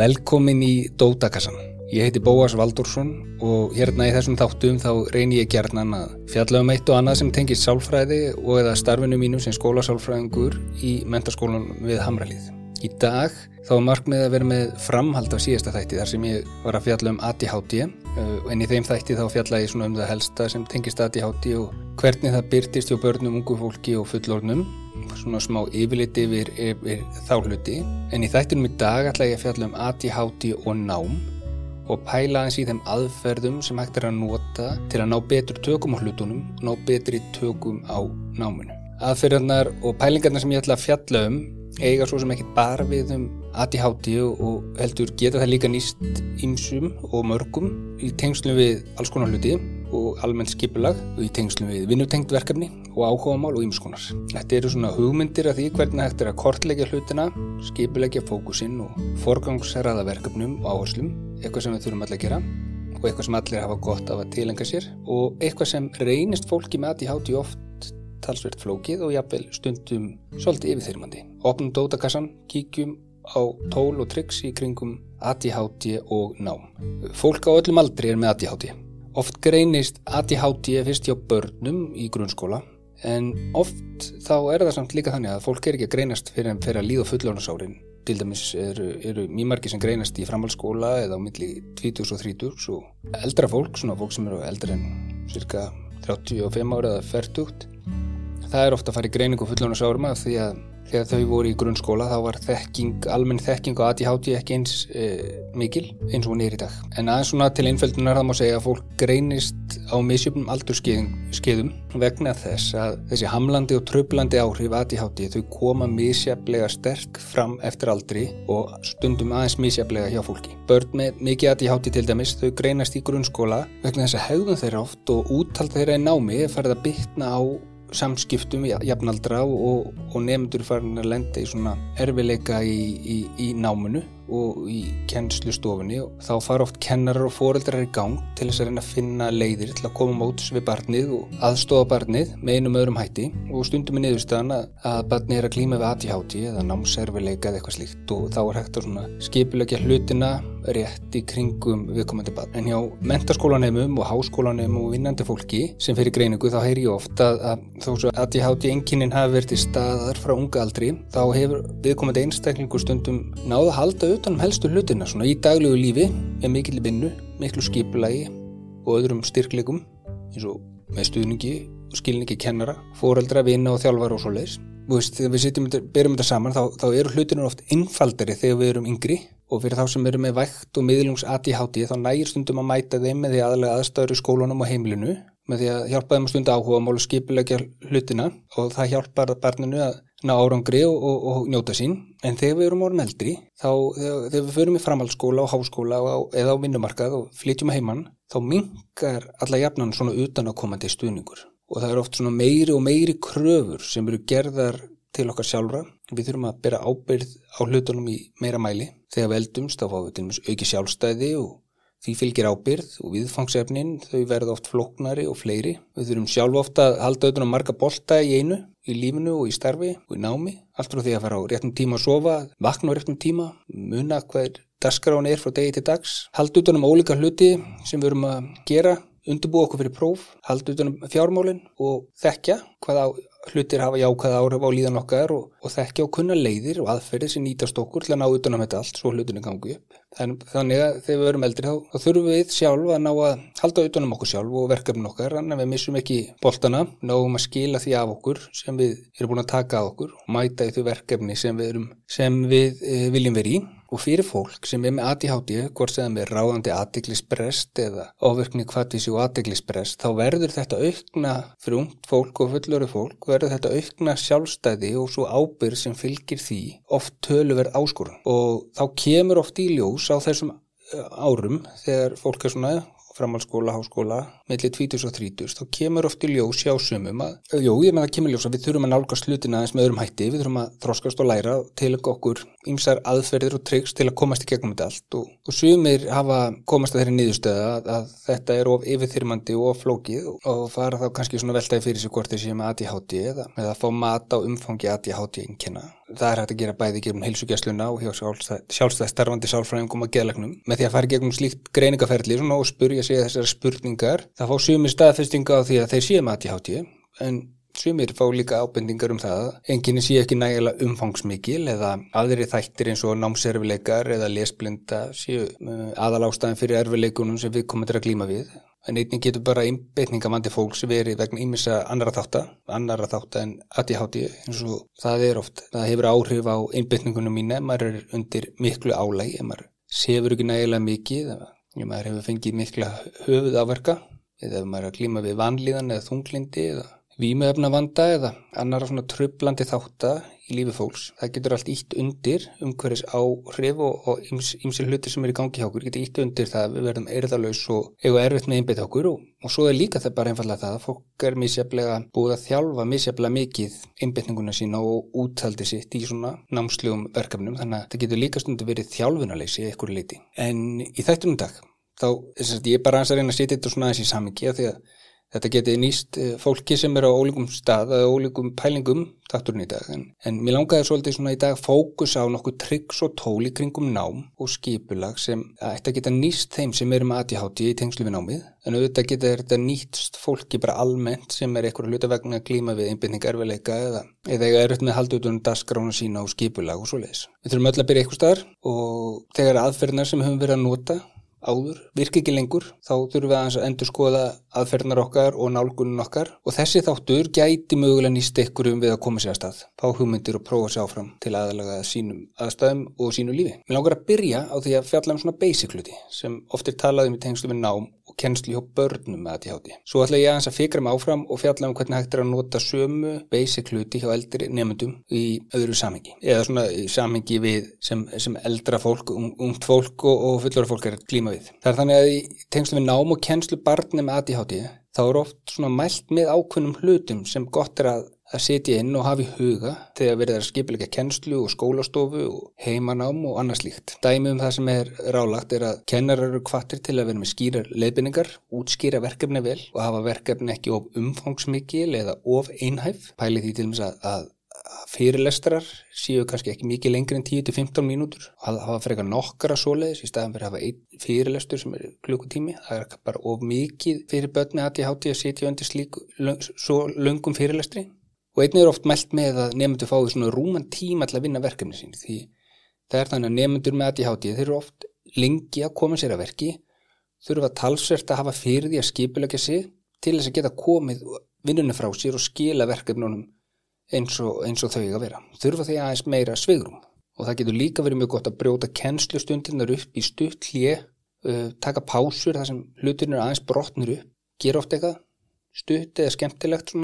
Velkomin í Dótakassan. Ég heiti Bóas Valdursson og hérna í þessum þáttum þá reynir ég gerðnan að fjalla um eitt og annað sem tengist sálfræði og eða starfinu mínu sem skólasálfræðingur í mentarskólan við Hamralið. Í dag þá er markmið að vera með framhald af síðasta þætti þar sem ég var að fjalla um ADHD en í þeim þætti þá fjalla ég um það helsta sem tengist ADHD og hvernig það byrtist hjá börnum, ungu fólki og fullornum svona smá yfirliti yfir, yfir þá hluti. En í þættinum í dag ætla ég að fjalla um ADHD og nám og pæla eins í þeim aðferðum sem hægt er að nota til að ná betur tökum á hlutunum og ná betri tökum á náminu. Aðferðarnar og pælingarnar sem ég ætla að fjalla um eiga svo sem ekki bara við um ADHD og heldur geta það líka nýst ýmsum og mörgum í tengslum við alls konar hluti og almennt skipulag og í tengslum við vinnutengt verkefni og áhugamál og ýmskonar. Þetta eru svona hugmyndir af því hvernig hægt er að kortleggja hlutina, skipulegja fókusinn og forgangsherraða verkefnum og áherslum, eitthvað sem við þurfum allir að gera og eitthvað sem allir hafa gott af að tilenga sér og eitthvað sem reynist fólki með ADHD oft talsvert flókið og jafnvel stundum svolítið yfirþyrmandi. Opnum dótakassan, kíkjum á tól og triks í kringum ADHD og nám. Fólk á öllum aldri er með ADHD. Oft greinist ADHD fyrst hjá börnum í grunnskóla en oft þá er það samt líka þannig að fólk er ekki að greinast fyrir fyrir að líða fullónasárin. Til dæmis eru, eru mjög margir sem greinast í framhaldsskóla eða á milli 20 og 30 og eldra fólk, svona fólk sem eru eldra en cirka 35 ára eða 40. Það er ofta að fara í greiningu fullónasárum að því að þegar þau voru í grunnskóla þá var þekking, almenn þekking og ADHD ekki eins e, mikil eins og hún er í dag. En aðeins svona til einföldunar það má segja að fólk greinist á misjöfnum aldurskeiðum vegna þess að þessi hamlandi og tröflandi áhrif ADHD þau koma misjaflega sterk fram eftir aldri og stundum aðeins misjaflega hjá fólki. Börn með mikið ADHD til dæmis þau greinast í grunnskóla vegna þess að hegðun þeirra oft og úttald þeirra í námi er farið að bytna á samskiptum jafnaldra og, og nefndur farin að lenda í svona erfileika í, í, í náminu og í kennslustofunni og þá fara oft kennarar og foreldrar í gang til þess að reyna að finna leiðir til að koma móts við barnið og aðstofa barnið með einum öðrum hætti og stundum er niðurstaðan að, barnið er að klíma við ADHD eða námserfileika eða eitthvað slíkt og þá er hægt að skipilegja hlutina rétt í kringum viðkomandi barn. En hjá mentarskólanemum og háskólanemum og vinnandi fólki sem fyrir greiningu þá heyr ég ofta að, að þó svo að ADHD enginin hafi verið til staðar frá unga aldri þá hefur viðkomandi einstaklingu stundum náða halda utanum helstu hlutina svona í daglegu lífi með mikil vinnu, miklu skipulagi og öðrum styrklegum eins og með stuðningi og skilningi kennara, foreldra, vinna og þjálfar og svo leiðis. Þegar við sitjum berum þetta saman þá, þá eru hlutinur oft innfaldari þegar við erum yngri og fyrir þá sem eru með vægt og miðlungs ADHD þá nægir stundum að mæta þeim með því aðlega aðstöður í skólanum og heimilinu með því að hjálpa þeim að stunda áhuga mál og skipilegja hlutina og það hjálpar barninu að ná árangri og, og, og njóta sín. En þegar við erum orðin eldri þá þegar, þegar við förum í framhaldsskóla og háskóla og, eða á vinnumarkað og flytjum heimann þá mingar alla jafnan svona utan að komandi stuðningur. Og það eru oft svona meiri og meiri kröfur sem eru gerðar til okkar sjálfra. Við þurfum að bera ábyrð á hlutunum í meira mæli. Þegar við eldumst þá fáum við til og með auki sjálfstæði og Því fylgir ábyrð og viðfangsefnin, þau verða oft floknari og fleiri. Við þurfum sjálf ofta að halda auðvitað um marga bolta í einu, í lífinu og í starfi og í námi. Allt frá því að fara á réttum tíma að sofa, vakna á réttum tíma, muna hvað dasgráni er frá degi til dags. Halda auðvitað um ólíka hluti sem við erum að gera, undirbúa okkur fyrir próf, halda auðvitað um fjármálinn og þekkja hvað á hlutir hafa jákað áhrif á líðan okkar og, og þekkja og kunna leiðir og aðferðir sem nýtast okkur til að ná utanum þetta allt svo hlutinu gangi upp. Þannig að þegar við verum eldri þá, þá þurfum við sjálf að ná að halda utanum okkur sjálf og verkefnin okkar en við missum ekki boltana, náum að skila því af okkur sem við erum búin að taka af okkur og mæta í þau verkefni sem við, erum, sem við e, viljum verið í Og fyrir fólk sem er með ADHD, hvort sem er ráðandi aðdeglisbrest eða ofirkni kvartísi og aðdeglisbrest, þá verður þetta aukna fyrir ungt fólk og fullöru fólk, verður þetta aukna sjálfstæði og svo ábyrg sem fylgir því oft töluverð áskorun. Og þá kemur oft í ljós á þessum eh, árum þegar fólk er svona framhaldsskóla, háskóla, millir 20 og 30, þá kemur oft í ljós hjá sumum að, jú, ég menn að kemur ljós að við þurfum að nálgast hlutina eins með öðrum hætti, við þurfum að þroskast og læra til okkur ýmsar aðferðir og tryggs til að komast í gegnum þetta allt og, og sumir hafa komast að þeirri nýðustöða að, að þetta er of yfirþyrmandi og of flókið og fara þá kannski svona veltaði fyrir sig hvort þeir séu með ADHD eða með að fá mat á umfangi ADHD einnkjena. Það er hægt að gera bæði gegnum heilsugjastluna og hjá sjálfstæð starfandi sálfræðingum og geðlagnum með því að fara gegnum slíkt greiningaferðli og spurja sig þessar spurningar. Það fá sumir staðfestinga á því að þeir séu með ADHD en Sumir fá líka ábendingar um það að enginni sé ekki nægilega umfangsmikil eða aðri þættir eins og námserfileikar eða lesblinda séu uh, aðalástaðin fyrir erfileikunum sem við komum til að glíma við. En einnig getur bara einbeitningamandi fólks verið vegna ímissa annara þáttar, annara þáttar en ADHD eins og það er oft. Það hefur áhrif á einbeitningunum mín ef maður er undir miklu álæg, ef maður sefur ekki nægilega mikið, ef maður hefur fengið mikla höfuð áverka eða ef maður er að glíma við vanlíðan eða þunglindi eða vímuefnavanda eða annara svona tröflandi þátta í lífi fólks. Það getur allt ítt undir umhverfis áhrif og, og ymsil hlutir sem er í gangi hjá okkur getur ítt undir það að við verðum eirðalauðs og eiga erfitt með einbeitt okkur og, og svo er líka það bara einfallega það að fólk er misjaflega búið að þjálfa misjaflega mikið einbeitninguna sína og úthaldi sitt í svona námslegum verkefnum þannig að það getur líka stundu verið þjálfunarleysi eitthvað liti. En í þættunum dag þá er ég bara að reyna að setja þetta svona aðeins í samingi að því að Þetta geti nýst eh, fólki sem er á ólíkum stað eða ólíkum pælingum takturinn í dag en, en mér langaði svolítið svona í dag fókus á nokkuð tryggs og tóli kringum nám og skipulag sem ætti að geta nýst þeim sem eru með aðtíhátti í tengslu við námið en auðvitað geta þetta nýtst fólki bara almennt sem er einhverju hluta vegna að glíma við einbindning erfileika eða eða er auðvitað með haldið um dasgrána sína og skipulag og svo leiðis. Við þurfum öll að byrja eitthvað starf og þegar aðferðnar sem höfum verið að nota áður, virki ekki lengur, þá þurfum við að endur skoða aðferðnar okkar og nálgunum okkar og þessi þáttur gæti mögulega nýst ykkur um við að koma sér að stað, fá hugmyndir og prófa sér áfram til aðalega sínum aðstæðum og sínu lífi. Mér langar að byrja á því að fjalla um svona basic hluti sem oftir talaðum í tengslu við nám og kennslu hjá börnum með ADHD. Svo ætla ég aðeins að fikra mig áfram og fjalla um hvernig hægt er að nota sömu basic hluti hjá eldri nefndum í öðru samhengi eða svona samhengi við sem, sem eldra fólk, ungt fólk og, og fullora fólk er klíma við. Það er þannig að í tengslu við nám og kennslu barni með ADHD þá er oft svona mælt með ákveðnum hlutum sem gott er að að setja inn og hafa í huga þegar verður skipilega kennslu og skólastofu og heimanám og annað slíkt. Dæmi um það sem er rálagt er að kennarar eru kvartir til að vera með skýrar leifinningar, útskýra verkefni vel og hafa verkefni ekki of umfangsmikil eða of einhæf. Pæli því til og með að fyrirlestrar séu kannski ekki mikið lengri en 10-15 mínútur og hafa frekar nokkara svoleiðis í staðan fyrir að hafa fyrirlestur sem er klukkutími. Það er bara of mikið fyrir börni að ég setja undir slík svo löngum fyrirlestri og einnig er oft mælt með að nefndur fái svona rúman tíma til að vinna verkefni sín því það er þannig að nefndur með ADHD þeir eru oft lengi að koma sér að verki þurfa talsvert að hafa fyrir því að skipilegja sig til þess að geta komið vinnunni frá sér og skila verkefnunum eins og, eins og þau að vera. Þurfa því aðeins meira svigrum og það getur líka verið mjög gott að brjóta kennslustundirnar upp í stutt hlje uh, taka pásur þar sem hlutirnir aðeins brotnir upp gera oft eitthvað stutt eða skemmtilegt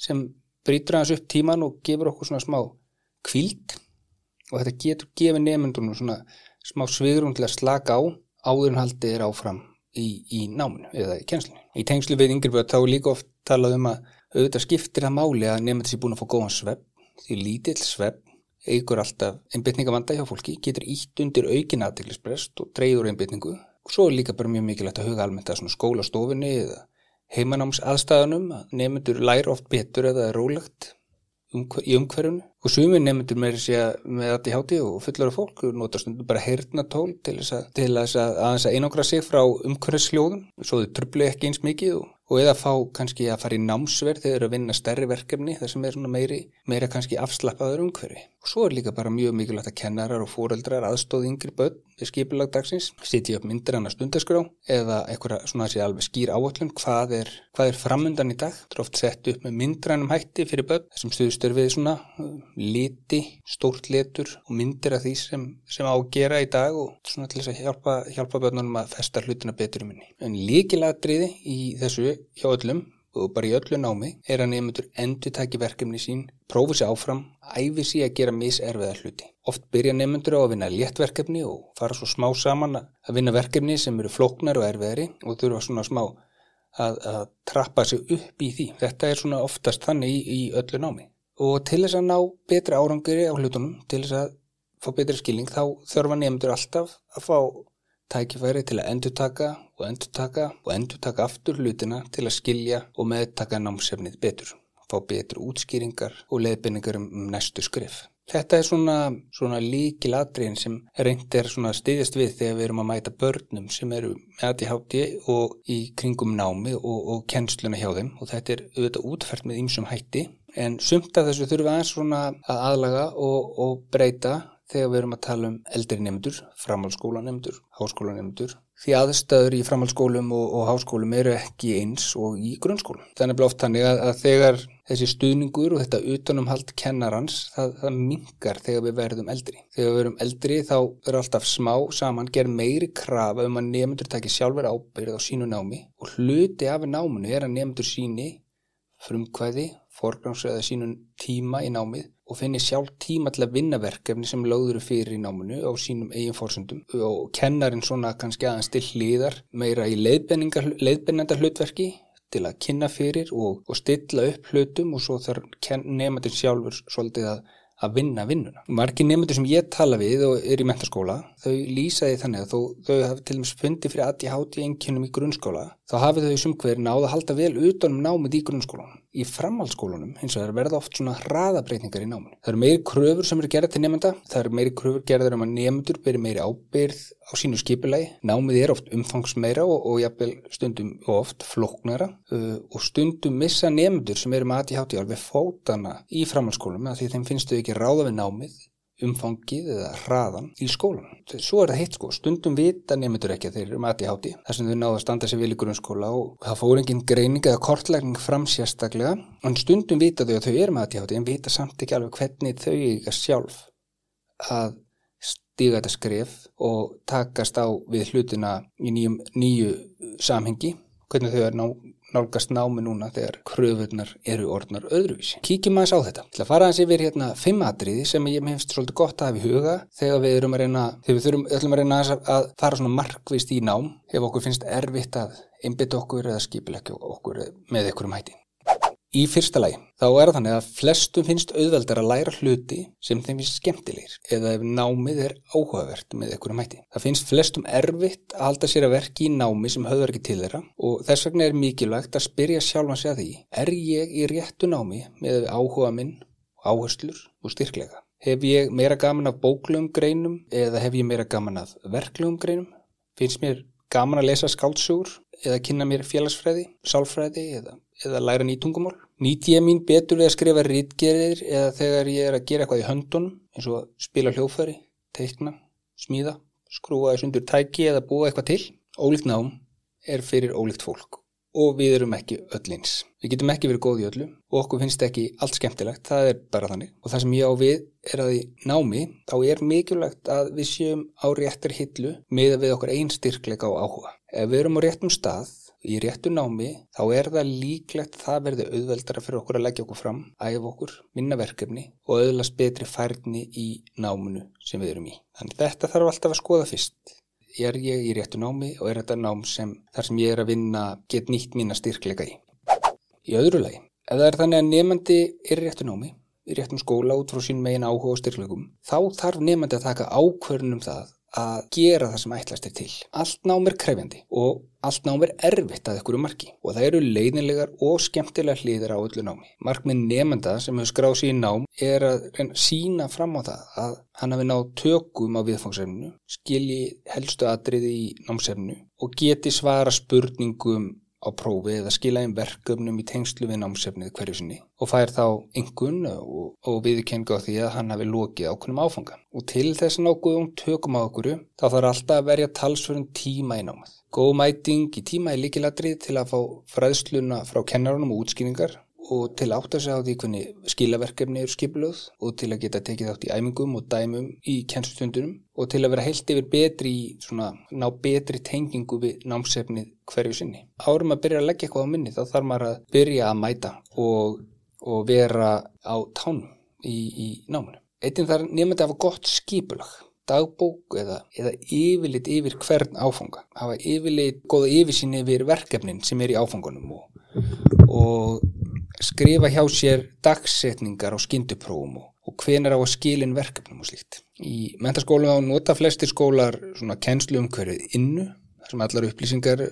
sem brýtur aðeins upp tíman og gefur okkur svona smá kvíld og þetta getur gefið nefndunum svona smá svigrum til að slaka á áður en haldið er áfram í, í náminu eða í kjenslinu. Í tengslu við yngirbjörn þá er líka oft talað um að auðvitað skiptir það máli að nefndur sé búin að fá góðan svepp því lítill svepp eigur alltaf einbytningavanda hjá fólki, getur ítt undir aukin aðteglisbrest og dreyður einbytningu og svo er líka bara mjög mikilvægt að huga almennt að skólastofinni eða heimanáms aðstæðanum að nefnendur læra oft betur eða er rólegt í umhverjunu og sumi nefnendur með þetta í háti og fullara fólk nota stundum bara heyrnatól til þess að, að, að, að einangra sig frá umhverjusljóðum svo þau tröflu ekki eins mikið og og eða fá kannski að fara í námsverð þegar þeir eru að vinna stærri verkefni þar sem er meiri, meira kannski afslappaður umhverfi. Og svo er líka bara mjög mikilvægt að kennarar og fóreldrar aðstóð yngri börn við skipilagdagsins, sitja upp myndir hann að stundaskrá eða eitthvað svona að sé alveg skýr áallum hvað er, hvað er framundan í dag. Það er oft sett upp með myndrænum hætti fyrir börn þessum stuðstur við svona uh, liti, stórt letur og myndir af því sem, sem á að gera í dag og svona til þess að hjálpa, hjálpa börnunum að festa hlutina betur um henni. En líkilatriði í þessu hjá öllum og bara í öllu námi er að nefndur endur taki verkefni sín, prófi sér áfram, æfi sér að gera miserfiða hluti. Oft byrja nefndur á að vinna léttverkefni og fara svo smá saman að vinna verkefni sem eru flóknar og erfiðari og þurfa svona smá að, að trappa sig upp í því. Þetta er svona oftast þannig í, í öllu námi. Og til þess að ná betra árangri á hlutunum, til þess að fá betri skilning þá þurfa nefndur alltaf að fá tækifæri til að endurtaka og endurtaka og endurtaka aftur hlutina til að skilja og meðtaka námsefnið betur, fá betri útskýringar og leiðbynningar um næstu skrif. Þetta er svona, svona líkilatriðin sem reynd er stiðjast við þegar við erum að mæta börnum sem eru með ADHD og í kringum námi og, og kennsluna hjá þeim og þetta er auðvitað útfært með ýmsum hætti en sumt af þessu þurfum við aðeins að aðlaga og, og breyta þegar við erum að tala um eldri nefndur, framhaldsskólanemndur, háskólanemndur. Því aðstöður í framhaldsskólum og, og háskólum eru ekki eins og í grunnskólum. Þannig er oft þannig að, að þegar þessi stuðningur og þetta utanumhald kennarans, það, það mingar þegar við verðum eldri. Þegar við verðum eldri þá er alltaf smá saman, ger meiri krafa um að nefndur takir sjálfur ábyrð á sínu námi og hluti af náminu er að nefndur síni frumkvæði, forgrámsöða sínum tíma í námið og finni sjálf tíma til að vinna verkefni sem lögður fyrir í náminu á sínum eigin fórsöndum og kennarinn svona kannski aðeins til hliðar meira í leiðbennenda hlutverki til að kynna fyrir og, og stilla upp hlutum og svo þarf nefndin sjálfur svolítið að að vinna vinnuna. Marki nefndur sem ég tala við og er í mentarskóla, þau lýsaði þannig að þó, þau hafi til dæmis fundið fyrir aðti háti enginum í grunnskóla, þá hafið þau sumkver náða að halda vel utanum námið í grunnskólanum í framhaldsskólunum eins og það verða oft svona hraðabreitingar í náminu. Það eru meiri kröfur sem eru gerða til nefnda, það eru meiri kröfur gerðar um að nefndur beri meiri ábyrð á sínu skipilagi. Námið er oft umfangsmeira og, og jafnvel stundum og oft floknara uh, og stundum missa nefndur sem eru með aðtíhátti alveg fótana í framhaldsskólum að því þeim finnst þau ekki ráða við námið umfangið eða hraðan í skólan. Svo er það heitt sko, stundum vita nefndur ekki að þeir eru mati háti þar sem þau náðu að standa sér vil í grunnskóla og það fór engin greining eða kortlækning fram sérstaklega, en stundum vita þau að þau eru mati háti en vita samt ekki alveg hvernig þau eiga sjálf að stíga þetta skref og takast á við hlutina í nýju samhengi, hvernig þau er ná nálgast námi núna þegar kröfunar eru orðnar öðruvísi. Kíkjum aðeins á þetta. Til að fara aðeins yfir hérna fimm atriði sem ég hefst svolítið gott að hafa í huga þegar við erum að reyna, þegar við þurfum öllum að reyna að fara svona markvist í nám ef okkur finnst erfitt að einbita okkur eða skipilegja okkur með einhverjum hætti. Í fyrsta lagi, þá er þannig að flestum finnst auðveldar að læra hluti sem þeim finnst skemmtilegir eða ef námið er áhugavert með einhverjum hætti. Það finnst flestum erfitt að halda sér að verki í námi sem höfður ekki til þeirra og þess vegna er mikilvægt að spyrja sjálfan sig að því, er ég í réttu námi með áhuga minn, áherslur og styrklega? Hef ég meira gaman af bóklum greinum eða hef ég meira gaman af verklum greinum? Finnst mér gaman að lesa skáltsugur eða kynna mér félagsfræði, sálfræði eða, eða læra nýtungumál? Nýt ég mín betur við að skrifa rítgerir eða þegar ég er að gera eitthvað í höndunum eins og spila hljófæri, teikna, smíða, skrúa þess undir tæki eða búa eitthvað til. Ólíkt nám er fyrir ólíkt fólk og við erum ekki öllins. Við getum ekki verið góð í öllu og okkur finnst ekki allt skemmtilegt, það er bara þannig. Og það sem ég á við er að í námi þá er mikilvægt að við séum á réttar hillu með að við okkur einn styrkleika og áhuga. Ef við erum á réttum stað í réttu námi þá er það líklegt það verði auðveldara fyrir okkur að leggja okkur fram, æfa okkur, minna verkefni og auðvelast betri færni í náminu sem við erum í. Þannig þetta þarf alltaf að skoða fyrst. Er ég í réttu námi og er þetta nám sem þar sem ég er að vinna get nýtt mína styrkleika í. Í öðru lagi, ef það er þannig að nefandi er í réttu námi, í réttum skóla út frá sín megin áhuga og styrklegum, þá þarf nefandi að taka ákvörnum það að gera það sem ætlast er til. Allt nám er krefjandi og allt nám er erfitt að ykkur um marki og það eru leiðinlegar og skemmtilega hliðir á öllu námi. Markmið nefnda sem hefur skráð sér í nám er að sína fram á það að hann hafi náð tökum á viðfangsefninu, skilji helstu atriði í námsefninu og geti svara spurningum á prófi eða skila einn verkefnum í tengslu við námsefnið hverju sinni og fær þá yngun og, og viðkenga á því að hann hafi lokið ákveðnum áfanga. Og til þess að nákuðum tökum á okkur þá þarf alltaf að verja talsverðin tíma í námið. Góð mæting í tíma er líkiladrið til að fá fræðsluna frá kennarunum og útskýningar og til átt að segja á því hvernig skilaverkefni eru skipluð og til að geta tekið átt í æmingum og dæmum í kennstundunum og til að vera heilt yfir betri í svona ná betri tengingu við námsefnið hverju sinni. Árum að byrja að leggja eitthvað á minni þá þarf maður að byrja að mæta og, og vera á tánum í, í náminu. Eittin þar nefndi að hafa gott skipulag dagbók eða, eða yfirleitt yfir hvern áfanga hafa yfirleitt goða yfirsýn yfir verkefnin sem er í áfangunum og, og skrifa hjá sér dagsetningar á skynduprófum og, og hvenar á að skilin verkefnum og slíkt. Í mentaskólum á nota flestir skólar svona kennslu um hverju innu, þar sem allar upplýsingar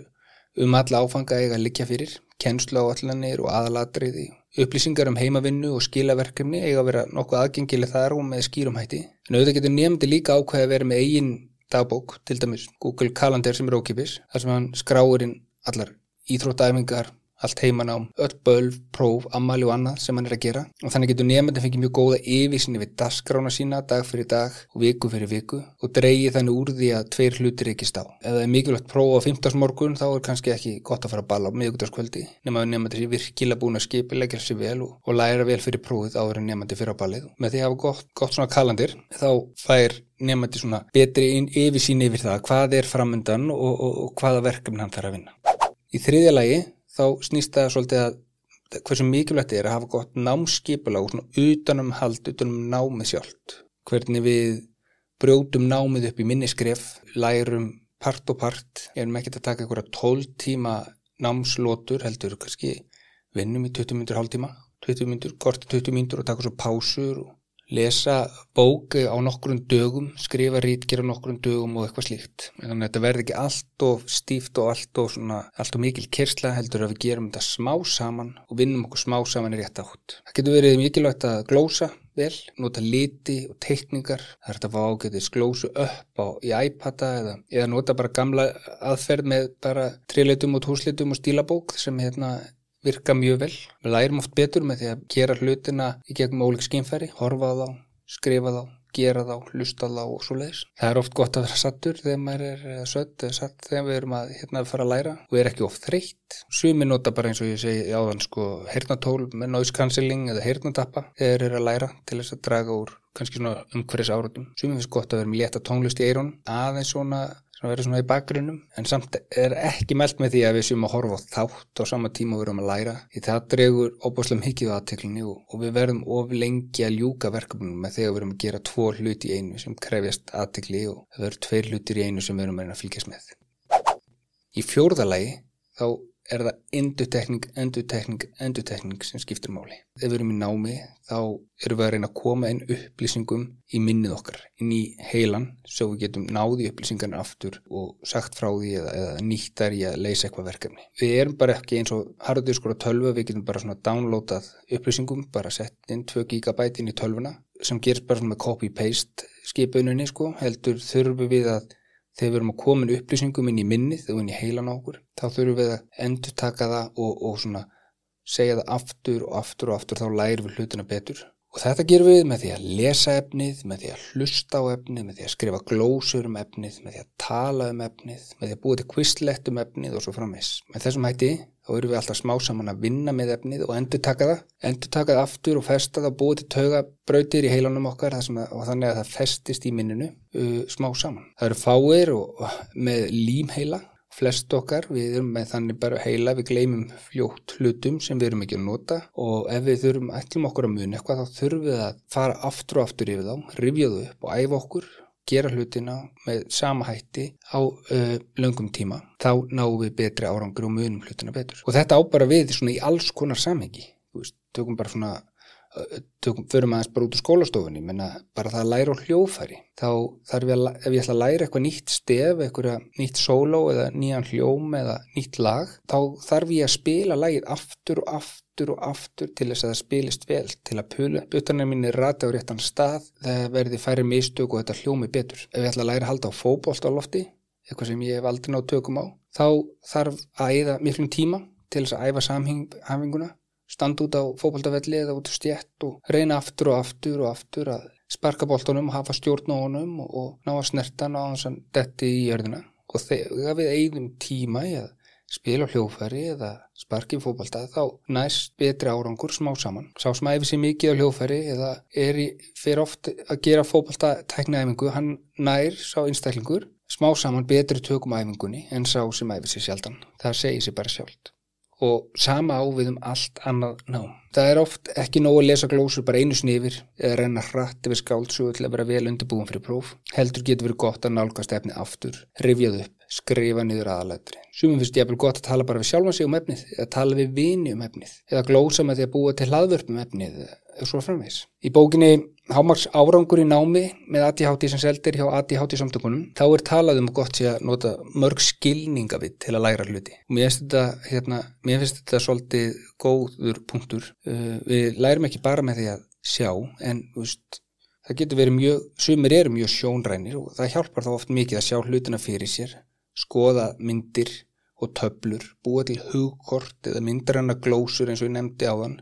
um alla áfanga eiga að liggja fyrir, kennslu á allanir og aðalatriði, upplýsingar um heimavinnu og skilaverkefni eiga að vera nokkuð aðgengileg þar og með skýrumhætti. En auðvitað getur nefndi líka ákveði að vera með eigin dagbók, til dæmis Google Calendar sem er ókipis, þar sem hann skráir inn allar íþróttæfingar, allt heimanám, öll bölv, próf, ammali og annað sem hann er að gera og þannig getur nefndin fengið mjög góða yfirsinni við dasgrána sína dag fyrir dag og viku fyrir viku og dreyið þannig úr því að tveir hlutir ekki stá. Ef það er mikilvægt próf á 15. morgun þá er kannski ekki gott að fara að balla á miðugdarskvöldi nema að nefndin sé virkilega búin að skipilegja sér vel og, og læra vel fyrir prófið áður en nefndin fyrir á ballið. Með því að hafa gott, gott svona kalandir þá fær nefndi svona betri yfirsýn yfir það hvað er framöndan og, og, og hvaða verkefni hann þarf að vinna. Í þriðja lagi þá snýst það svolítið að hversu mikilvægt er að hafa gott námskipula og svona utanum hald, utanum námið sjálft. Hvernig við brjótum námið upp í minniskref, lærum part og part, erum ekkert að taka einhverja 12 tíma námslótur heldur kannski vinnum í 20 minnur hálf tíma, 20 minnur, korti 20 minnur og taka svo pásur og lesa bók á nokkurun dögum, skrifa rítger á nokkurun dögum og eitthvað slíkt. Þannig að þetta verði ekki allt of stíft og allt of, svona, allt of mikil kersla heldur að við gerum þetta smá saman og vinnum okkur smá saman í rétt átt. Það getur verið mikilvægt að glósa vel, nota liti og teikningar. Það er þetta fá ágætið glósu upp á í iPada eða, eða nota bara gamla aðferð með bara trileitum og tósleitum og stílabók sem hérna virka mjög vel. Við lærum oft betur með því að gera hlutina í gegnum ólík skimfæri, horfa þá, skrifa þá, gera þá, lusta þá og svo leiðis. Það er oft gott að vera sattur þegar maður er sött eða satt þegar við erum að hérna fara að læra og er ekki oft þreytt. Sumi nota bara eins og ég segi áðan sko heyrnatól með noise cancelling eða heyrnatappa þegar eru að læra til þess að draga úr kannski svona umhverfis áratum. Sumi finnst gott að vera með létta tónlist í eirun aðeins svona sem verður svona í bakgrunnum en samt er ekki meld með því að við séum að horfa þátt á sama tíma og við erum að læra því það dregur óbúslega mikið á aðteklinni og, og við verðum of lengi að ljúka verkefnum með þegar við erum að gera tvo hluti í einu sem krefjast aðtekli og það verður tveir hlutir í einu sem við erum að fylgjast með. Í fjórðalagi þá er það endutekning, endutekning, endutekning sem skiptir máli. Ef við erum í námi þá erum við að reyna að koma inn upplýsingum í minnið okkar, inn í heilan svo við getum náði upplýsingarna aftur og sagt frá því eða, eða nýttar í að leysa eitthvað verkefni. Við erum bara ekki eins og harður skor að tölva, við getum bara svona downloadað upplýsingum, bara sett inn 2 GB inn í tölvuna sem gerst bara svona copy-paste skipuninni sko, heldur þurfum við að þegar við erum að koma upplýsingum inn í minnið og inn í heilan okkur, þá þurfum við að endur taka það og, og svona segja það aftur og aftur og aftur þá lærum við hlutina betur og þetta gerum við með því að lesa efnið, með því að hlusta á efnið, með því að skrifa glósur um efnið, með því að tala um efnið, með því að búa til kvistlegt um efnið og svo framvegs. Með þessum hætti þá eru við alltaf smá saman að vinna með efnið og endur taka það, endur taka það aftur og festa það og búa til taugabrautir í heilanum okkar að, og þannig að það festist í minninu uh, smá saman. Það eru fáir og, og með límheila flest okkar, við erum með þannig bara heila, við gleymum fljótt hlutum sem við erum ekki að nota og ef við þurfum ætlum okkur að muni eitthvað þá þurfum við að fara aftur og aftur yfir þá, rifja þau upp og æfa okkur, gera hlutina með sama hætti á uh, löngum tíma, þá náum við betri árangur og munum hlutina betur. Og þetta á bara við svona í alls konar samhengi, tökum bara svona tökum, förum aðeins bara út úr skólastofunni menna bara það að læra á hljófæri þá þarf ég að, ef ég ætla að læra eitthvað nýtt stef, eitthvað nýtt sóló eða nýjan hljóm eða nýtt lag þá þarf ég að spila lagið aftur og aftur og aftur til þess að það spilist vel til að pölu butanir minni rata á réttan stað það verði færi mistök og þetta hljómi betur. Ef ég ætla að læra að halda á fókbólt á lofti eitthvað sem ég hef aldrei nátt tökum á þá þarf að eða miklum tíma til þess að æfa samhenguna standa út á fókbaltafelli eða út á stjætt og reyna aftur og aftur og aftur að sparka bóltunum hafa stjórn á honum og ná að snerta ná hans að detti í jörðina og þegar við eigðum tíma í að spila hljófæri eða sparki fókbalta þá næst betri árangur smá saman. Sá sem æfi sér mikið á hljófæri eða er í, fyrir oft að gera fókbalta tæknaæfingu, hann nær sá einstaklingur smá saman betri tökum æfingunni en sá sem æfi sér sjaldan. Það segir sér bara sjálft og sama ávið um allt annað ná. Það er oft ekki nóg að lesa glósur bara einu snifir eða reyna hratt yfir skáltsugu til að vera vel undirbúin fyrir próf. Heldur getur verið gott að nálgast efni aftur, rifjað upp, skrifa niður aðalættri. Sumum finnst ég að vera gott að tala bara við sjálfa sig um efnið eða tala við vini um efnið eða glósa með því að búa til hlaðvörp um efnið eða svo framvegs. Í bókinni hámars árangur í námi með ADHD sem seldir hjá ADHD samtökunum þá er talað um gott sé að nota mörg skilningavitt til að læra hluti. Og mér finnst þetta, hérna, mér finnst þetta svolítið góður punktur. Uh, við lærum ekki bara með því að sjá en veist, það getur verið mjög sumir eru mjög sjónrænir og það hjálpar þá oft mikið að sjá hlutina fyrir sér skoða myndir og töblur búa til hugkort eða myndranna glósur eins og ég nefndi á þann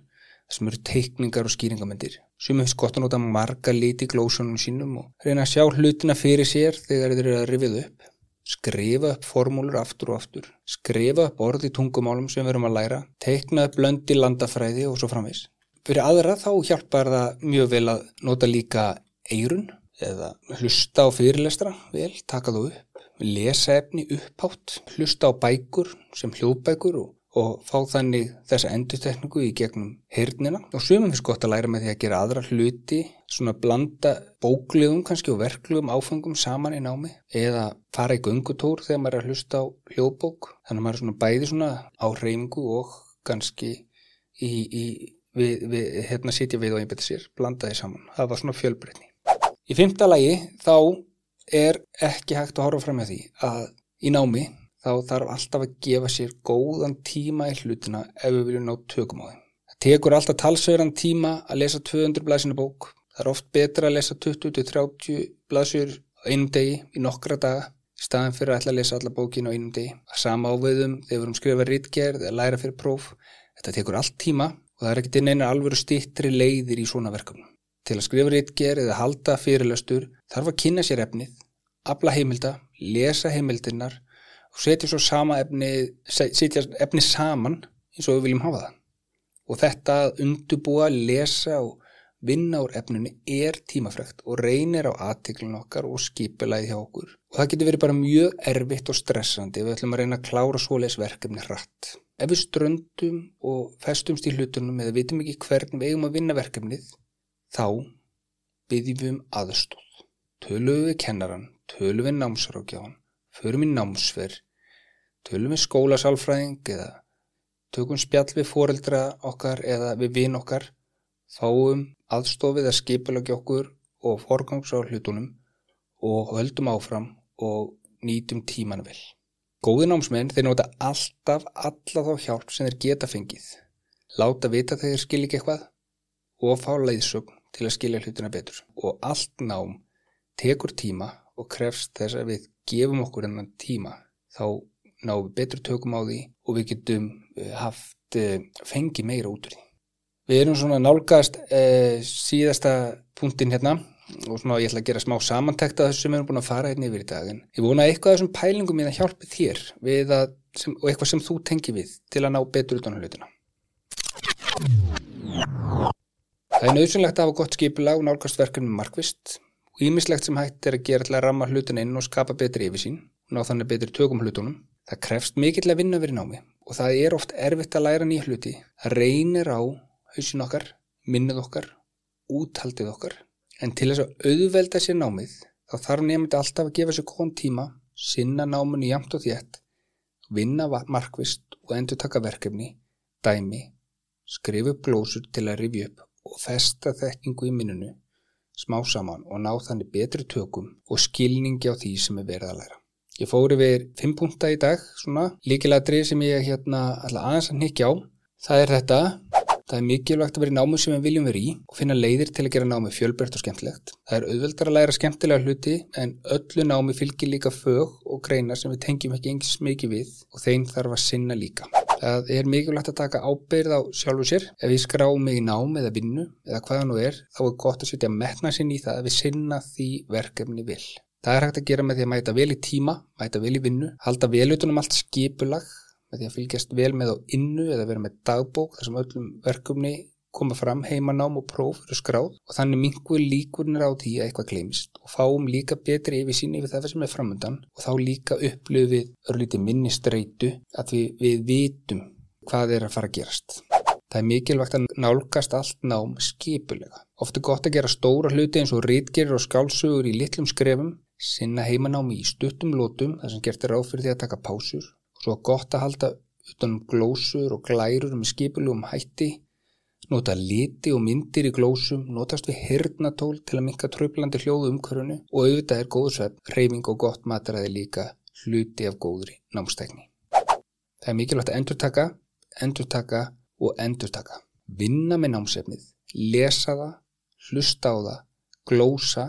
sem eru teikningar og skýringamindir sem hefur skott að nota marga liti í glósunum sínum og reyna að sjá hlutina fyrir sér þegar þeir eru að rifið upp. Skrifa upp formúlur aftur og aftur. Skrifa upp orð í tungumálum sem við erum að læra. Teikna upp löndi landafræði og svo framvegs fyrir aðra þá hjálpar það mjög vel að nota líka eirun eða hlusta á fyrirlestra. Vel, taka þú upp. Lesa efni upphátt. Hlusta á bækur sem hljóðbækur og og fá þannig þessa endurtekningu í gegnum hernina og sumum finnst gott að læra með því að gera aðra hluti svona blanda bóklegum kannski og verklegum áfengum saman í námi eða fara í gungutór þegar maður er að hlusta á hljóðbók. Þannig að maður er svona bæði svona á reyningu og kannski í, í við, við, hérna sitja við og einbetta sér blanda því saman, það var svona fjölbreytni. Í fymta lagi þá er ekki hægt að horfa fram með því að í námi þá þarf alltaf að gefa sér góðan tíma í hlutina ef við viljum ná tökum á þeim. Það tekur alltaf talsverðan tíma að lesa 200 blæsina bók. Það er oft betra að lesa 20-30 blæsur á einum degi í nokkra daga í staðan fyrir að ætla að lesa alla bókinu á einum degi. Það sama áveðum þegar við erum skrifað rítgerð eða læra fyrir próf. Þetta tekur allt tíma og það er ekkert inn einu alvöru stittri leiðir í svona verkefnum. Til að skrifa rítgerð eða halda fyrirlastur þarf að kynna sér efnið, afla heimilda, lesa heimildirnar og setja svo sama efni setja efni saman eins og við viljum hafa það. Og þetta að undubúa, lesa og vinna úr efnunni er tímafrekt og reynir á aðtiklun okkar og skipilæði hjá okkur. Og það getur verið bara mjög erfitt og stressandi. Ef við ætlum að reyna að klára svoleiðsverkefni hratt. Ef við ströndum og festumst í hlutunum eða vitum ekki hvern við eigum að vinna verkefnið þá byggjum við um aðstóð tölum við kennaran, tölum við námsrákjáðan förum í námsver, tölum við skólasálfræðing eða tökum spjall við foreldra okkar eða við vinn okkar, fáum aðstofið að skipilagi okkur og forgangs á hlutunum og höldum áfram og nýtum tímanu vel. Góði námsmenn þeir nota alltaf alla þá hjálp sem þeir geta fengið. Láta vita þegar skilja ekki eitthvað og fá leiðsögn til að skilja hlutina betur. Og allt nám tekur tíma og krefst þess að við gefum okkur enn tíma þá náum við betur tökum á því og við getum eh, haft eh, fengi meira út úr því. Við erum svona nálgast eh, síðasta punktin hérna og svona ég ætla að gera smá samantækt að þessu sem við erum búin að fara hérna yfir í dagin. Ég vona eitthvað af þessum pælingum ég að hjálpi þér að, sem, og eitthvað sem þú tengi við til að ná betur utan hlutina. Það er nöðsynlegt að hafa gott skipulag og nálgast verkefni markvist og ímislegt sem hægt er að gera til að ramma hlutin inn og skapa betri yfirsín og ná þannig betri tökum hlutunum. Það krefst mikill að vinna verið námi og það er oft erfitt að læra nýja hluti. Það reynir á hausin okkar, minnið okkar, úthaldið okkar. En til þess að auðvelda sér námið þá þarf nefndi alltaf að gefa sér góðan tíma, sinna námunni jamt og þétt, vinna markvist og endur taka verkefni, dæmi, skrifu glósur til að rifja upp og festa þekkingu í minnunu smá saman og ná þannig betri tökum og skilningi á því sem er verið að læra. Ég fóri við fimm punta í dag, svona líkilatri sem ég hérna aðeins að nikja á. Það er þetta, það er mikilvægt að vera í námu sem við viljum vera í og finna leiðir til að gera námi fjölbreytt og skemmtilegt. Það er auðveldar að læra skemmtilega hluti en öllu námi fylgir líka fög og greina sem við tengjum ekki engis mikið við og þeim þarf að sinna líka. Það er mikilvægt að taka ábyrð á sjálfu sér. Ef við skráum mig í nám eða vinnu eða hvaða nú er, þá er gott að setja metna sinn í það að við sinna því verkefni vil. Það er hægt að gera með því að mæta vel í tíma, mæta vel í vinnu, halda vel utanum allt skipulag, með því að fylgjast vel með á innu eða vera með dagbók þar sem öllum verkefni koma fram heimanám og próf eru skráð og þannig mingur líkurnir á því að eitthvað glemist og fáum líka betri yfir sín yfir það sem er framöndan og þá líka upplöfið örlítið minnistreitu að við, við vitum hvað er að fara að gerast. Það er mikilvægt að nálgast allt nám skipulega. Ofta gott að gera stóra hluti eins og rítgerir og skálsugur í litlum skrefum, sinna heimanámi í stuttum lótum þar sem gertir ráð fyrir því að taka pásur og svo gott að halda utanum glósur og glærur með skipulugum hætti nota liti og myndir í glósum, notast við hirnatól til að minka tröflandi hljóðu umkörunu og auðvitað er góðsvepp, reyfing og gott mataræði líka hluti af góðri námstækni. Það er mikilvægt að endurtaka, endurtaka og endurtaka. Vinna með námsefnið, lesa það, hlusta á það, glósa,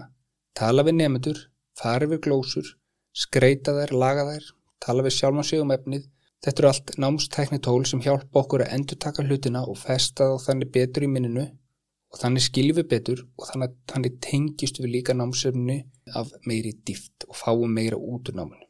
tala við nefndur, fara við glósur, skreita þær, laga þær, tala við sjálf og sig um efnið, Þetta eru allt námstæknitól sem hjálpa okkur að endur taka hlutina og festa þá þannig betur í minninu og þannig skiljum við betur og þannig, þannig tengjast við líka námsefni af meiri dýft og fáum meira út úr náminu.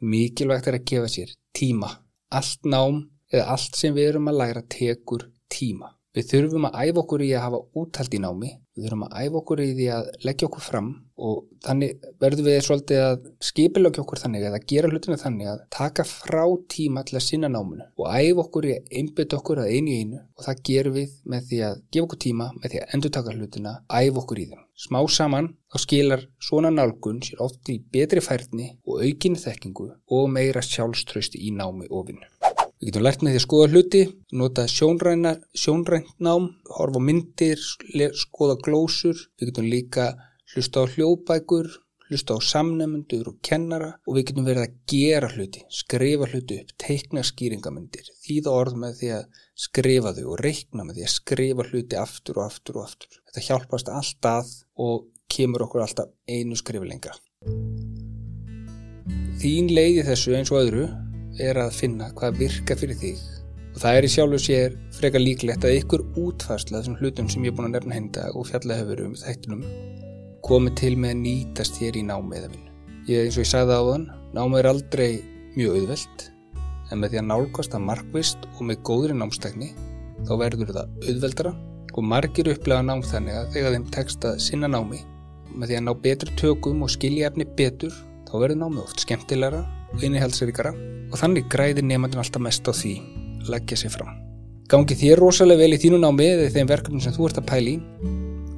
Mikilvægt er að gefa sér tíma. Allt nám eða allt sem við erum að læra tekur tíma. Við þurfum að æfa okkur í að hafa úthald í námi, við þurfum að æfa okkur í því að leggja okkur fram og þannig verðum við svolítið að skipilögja okkur þannig eða gera hlutinu þannig að taka frá tíma til að sinna náminu og æfa okkur í að einbytta okkur að einu í einu og það gerum við með því að gefa okkur tíma, með því að endur taka hlutina, æfa okkur í þeim. Smá saman þá skilar svona nálgun sér oft í betri færni og aukinni þekkingu og meira sjálfströsti í námi og vinnu. Við getum lært með því að skoða hluti, nota sjónrænt nám, horfa myndir, skoða glósur. Við getum líka hlusta á hljóðbækur, hlusta á samnefnendur og kennara og við getum verið að gera hluti, skrifa hluti upp, teikna skýringamundir, þýða orð með því að skrifa þau og reikna með því að skrifa hluti aftur og aftur og aftur. Þetta hjálpast alltaf og kemur okkur alltaf einu skriflenga. Þín leiði þessu eins og öðru er að finna hvað virka fyrir þig og það er í sjálfu sér frekar líklegt að ykkur útfarsla þessum hlutum sem ég er búin að nefna henda og fjalla hefur um þættunum komið til með að nýtast hér í námi eða vinn. Ég eins og ég sagði á þann, námi er aldrei mjög auðvelt en með því að nálgast að markvist og með góðri námstækni þá verður það auðveldara og margir upplega nám þannig að þegar þeim tekst að sinna námi með því að ná betur tökum og skilja efni betur þá verður námi oft skemmtilegra og innihaldsrikara og þannig græðir nefnandun alltaf mest á því leggja sér fram. Gangi þér rosalega vel í þínu námi eða þeim verkefnum sem þú ert að pæli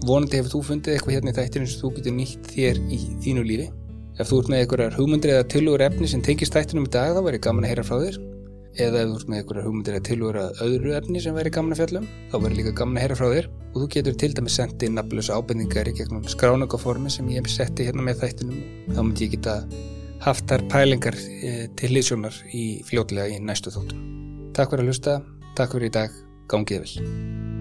vonandi hefur þú fundið eitthvað hérna í þættinu sem þú getur nýtt þér í þínu lífi. Ef þú ert með einhverjar hugmyndir eða tilugur efni sem tengist þættinum í dag þá væri gaman að heyra frá þér eða ef þú ert með einhverjar hugmyndir eða tilugur að öðru efni sem væri gaman að fjallum þá væri líka gaman að heyra frá þér og þú getur til dæmis sendið nafnlösa ábendingar í gegnum skráningaformi sem ég hef setti hérna með þættinum þá myndi ég geta haft þar pælingar eh, til hlýðsjónar í fljóðlega í næstu þóttum. Takk fyrir að hlusta, takk fyrir í dag, gangið vel.